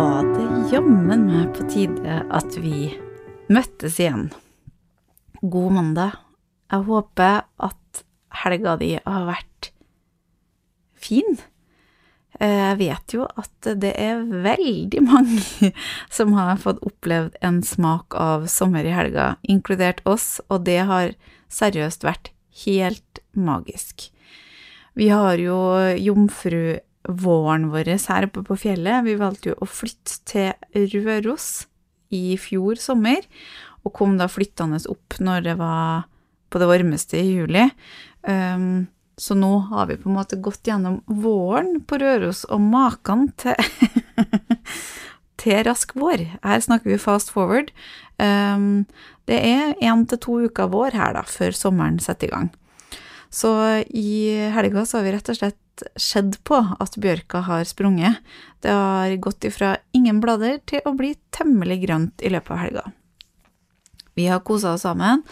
Var det jammen meg på tide at vi møttes igjen. God mandag. Jeg håper at helga di har vært fin. Eh, Jeg vet jo at det er veldig mange som har fått opplevd en smak av sommer i helga, inkludert oss, og det har seriøst vært helt magisk. Vi har jo jomfruvåren vår her oppe på fjellet. Vi valgte jo å flytte til Røros i fjor sommer, og kom da flyttende opp når det var på det varmeste i juli. Um, så nå har vi på en måte gått gjennom våren på Røros, og maken til til rask vår. Her snakker vi fast forward. Um, det er én til to uker vår her, da, før sommeren setter i gang. Så i helga så har vi rett og slett skjedd på at bjørka har sprunget. Det har gått ifra ingen blader til å bli temmelig grønt i løpet av helga. Vi har kosa oss sammen,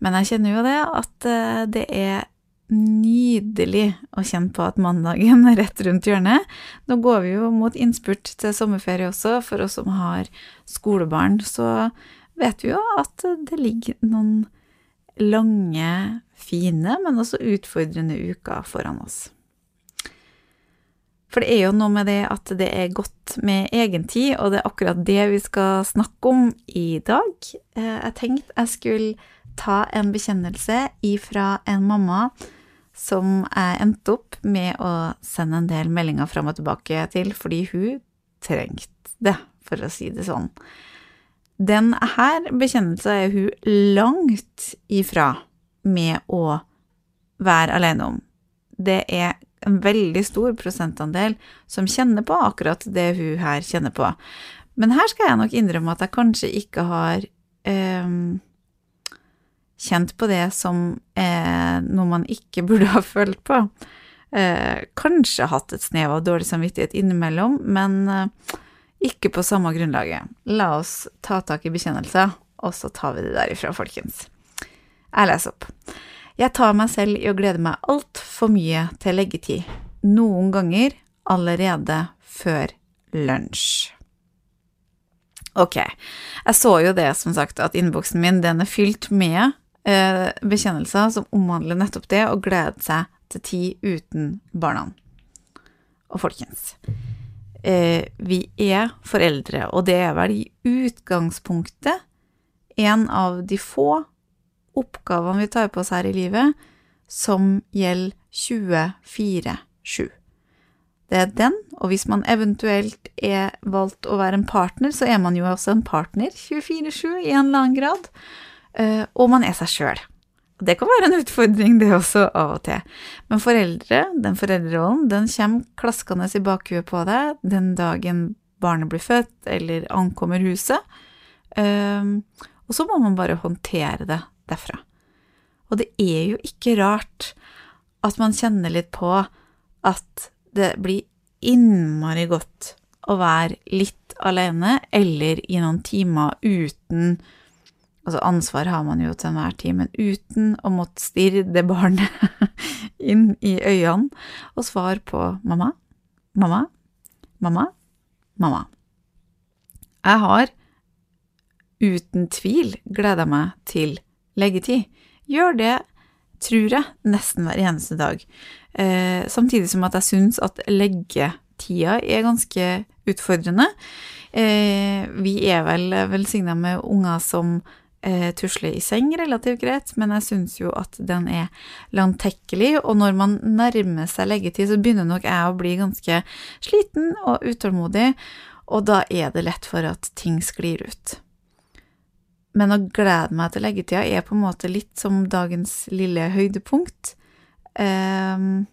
men jeg kjenner jo det at eh, det er nydelig å kjenne på at mandagen er rett rundt hjørnet. Nå går vi jo mot innspurt til sommerferie også, for oss som har skolebarn, så vet vi jo at det ligger noen lange, fine, men også utfordrende uker foran oss. For det er jo noe med det at det er godt med egen tid, og det er akkurat det vi skal snakke om i dag. Eh, Jeg tenkte jeg skulle ta en bekjennelse ifra en mamma som jeg endte opp med å sende en del meldinger fram og tilbake til, fordi hun trengte det, for å si det sånn. Den her bekjennelsen er hun langt ifra med å være alene om. Det er en veldig stor prosentandel som kjenner på akkurat det hun her kjenner på. Men her skal jeg nok innrømme at jeg kanskje ikke har eh, kjent på det som eh, noe man ikke burde ha følt på. Eh, kanskje hatt et snev av dårlig samvittighet innimellom, men eh, ikke på samme grunnlaget. La oss ta tak i bekjennelser, og så tar vi det derifra, folkens. Jeg leser opp. Jeg tar meg selv i å glede meg altfor mye til leggetid, noen ganger allerede før lunsj. Ok, jeg så jo det, som sagt, at innboksen min den er fylt med eh, bekjennelser som omhandler nettopp det å glede seg til tid uten barna. Og folkens, eh, vi er foreldre, og det er vel i utgangspunktet en av de få oppgavene vi tar på oss her i livet, som gjelder 24-7. Det er den, og hvis man eventuelt er valgt å være en partner, så er man jo også en partner 24-7 i en eller annen grad, eh, og man er seg sjøl. Det kan være en utfordring, det også, av og til. Men foreldre, den foreldrerollen, den kommer klaskende i bakhuet på deg den dagen barnet blir født eller ankommer huset, og så må man bare håndtere det derfra. Og det er jo ikke rart at man kjenner litt på at det blir innmari godt å være litt alene, eller i noen timer uten Altså, ansvar har man jo til enhver tid, men uten å måtte stirre det barnet inn i øynene og svare på mamma, mamma, mamma, mamma. Jeg har uten tvil gleda meg til leggetid. Gjør det, tror jeg, nesten hver eneste dag. Eh, samtidig som at jeg syns at leggetida er ganske utfordrende. Eh, vi er vel velsigna med unger som eh, tusler i seng relativt greit, men jeg syns jo at den er langtekkelig, og når man nærmer seg leggetid, så begynner nok jeg å bli ganske sliten og utålmodig, og da er det lett for at ting sklir ut. men å glede meg til leggetida er på en måte litt som dagens lille høydepunkt. Um,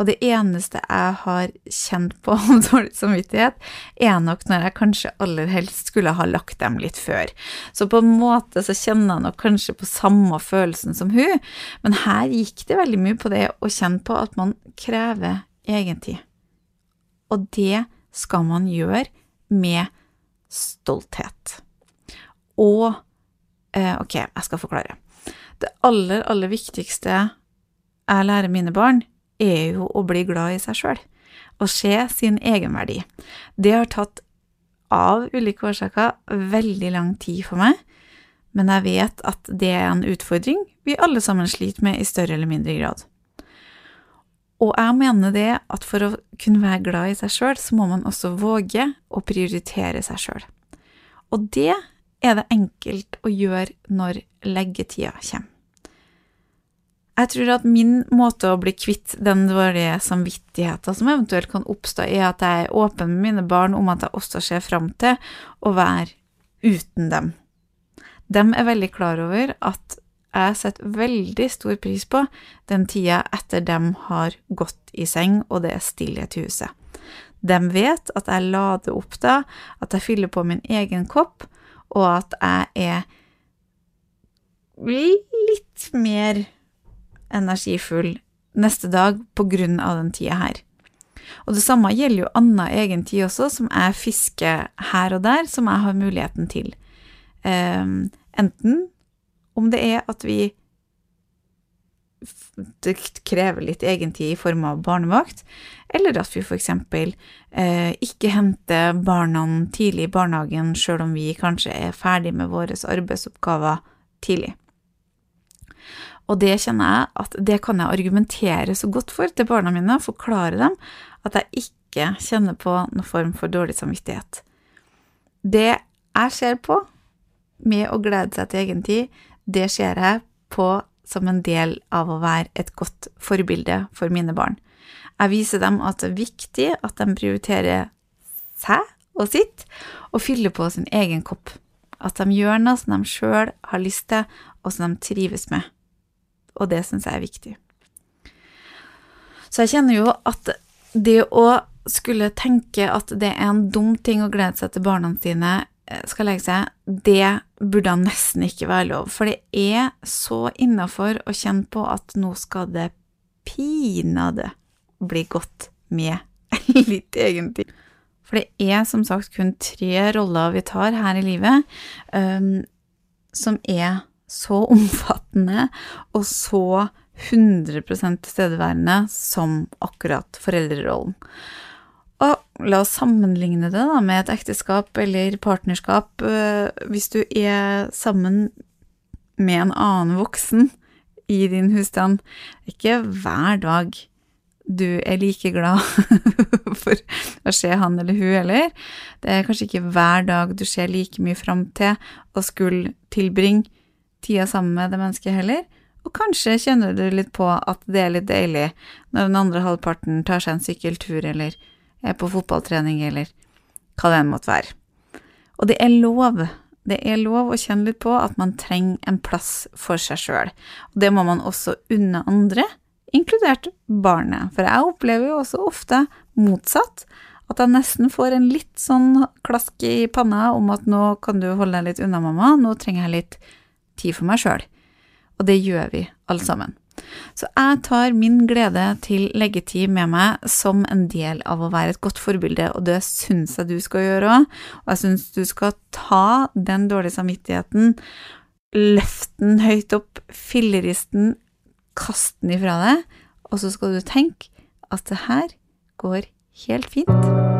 og det eneste jeg har kjent på om dårlig samvittighet, er nok når jeg kanskje aller helst skulle ha lagt dem litt før. Så på en måte så kjenner jeg nok kanskje på samme følelsen som hun, men her gikk det veldig mye på det å kjenne på at man krever egentid. Og det skal man gjøre med stolthet. Og eh, Ok, jeg skal forklare. Det aller, aller viktigste jeg lærer mine barn, er jo å bli glad i seg sjøl, og se sin egenverdi. Det har tatt, av ulike årsaker, veldig lang tid for meg, men jeg vet at det er en utfordring vi alle sammen sliter med i større eller mindre grad. Og jeg mener det at for å kunne være glad i seg sjøl, så må man også våge å prioritere seg sjøl. Og det er det enkelt å gjøre når leggetida kommer. Jeg tror at min måte å bli kvitt den dårlige samvittigheten som eventuelt kan oppstå, er at jeg er åpen med mine barn om at jeg også ser fram til å være uten dem. De er veldig klar over at jeg setter veldig stor pris på den tida etter dem har gått i seng og det er stillhet i huset. De vet at jeg lader opp da, at jeg fyller på min egen kopp, og at jeg er litt mer energifull neste dag på grunn av den tida her. Og det samme gjelder jo annen egen tid også, som jeg fisker her og der, som jeg har muligheten til. Um, enten om det er at vi det krever litt egentid i form av barnevakt, eller at vi f.eks. Eh, ikke henter barna tidlig i barnehagen sjøl om vi kanskje er ferdig med våre arbeidsoppgaver tidlig. Og det kjenner jeg at det kan jeg argumentere så godt for til barna mine, forklare dem at jeg ikke kjenner på noen form for dårlig samvittighet. Det jeg ser på med å glede seg til egen tid, det ser jeg på som en del av å være et godt forbilde for mine barn. Jeg viser dem at det er viktig at de prioriterer seg og sitt, og fyller på sin egen kopp. At de gjør noe som de sjøl har lyst til, og som de trives med og det syns jeg er viktig. Så jeg kjenner jo at det å skulle tenke at det er en dum ting å glede seg til barna sine eh, skal legge seg, det burde nesten ikke være lov. For det er så innafor å kjenne på at nå skal det pinadø bli godt med litt egentlig. For det er som sagt kun tre roller vi tar her i livet, um, som er så omfattende og så 100 tilstedeværende som akkurat foreldrerollen. Og la oss sammenligne det da med et ekteskap eller partnerskap. Eh, hvis du er sammen med en annen voksen i din husstand, ikke hver dag du er like glad for å se han eller hun heller. Det er kanskje ikke hver dag du ser like mye fram til å skulle tilbringe tida sammen med det mennesket heller, og kanskje kjenner du litt på at det er litt deilig når den andre halvparten tar seg en sykkeltur eller er på fotballtrening eller hva det enn måtte være. Og det er lov. Det er lov å kjenne litt på at man trenger en plass for seg sjøl. Og det må man også unne andre, inkludert barnet. For jeg opplever jo også ofte motsatt. At jeg nesten får en litt sånn klask i panna om at nå kan du holde deg litt unna, mamma, nå trenger jeg litt tid for meg sjøl. Og det gjør vi alle sammen. Så jeg tar min glede til leggetid med meg som en del av å være et godt forbilde, og det syns jeg du skal gjøre òg. Og jeg syns du skal ta den dårlige samvittigheten, løfte den høyt opp, filleristen, kast den ifra deg, og så skal du tenke at det her går helt fint.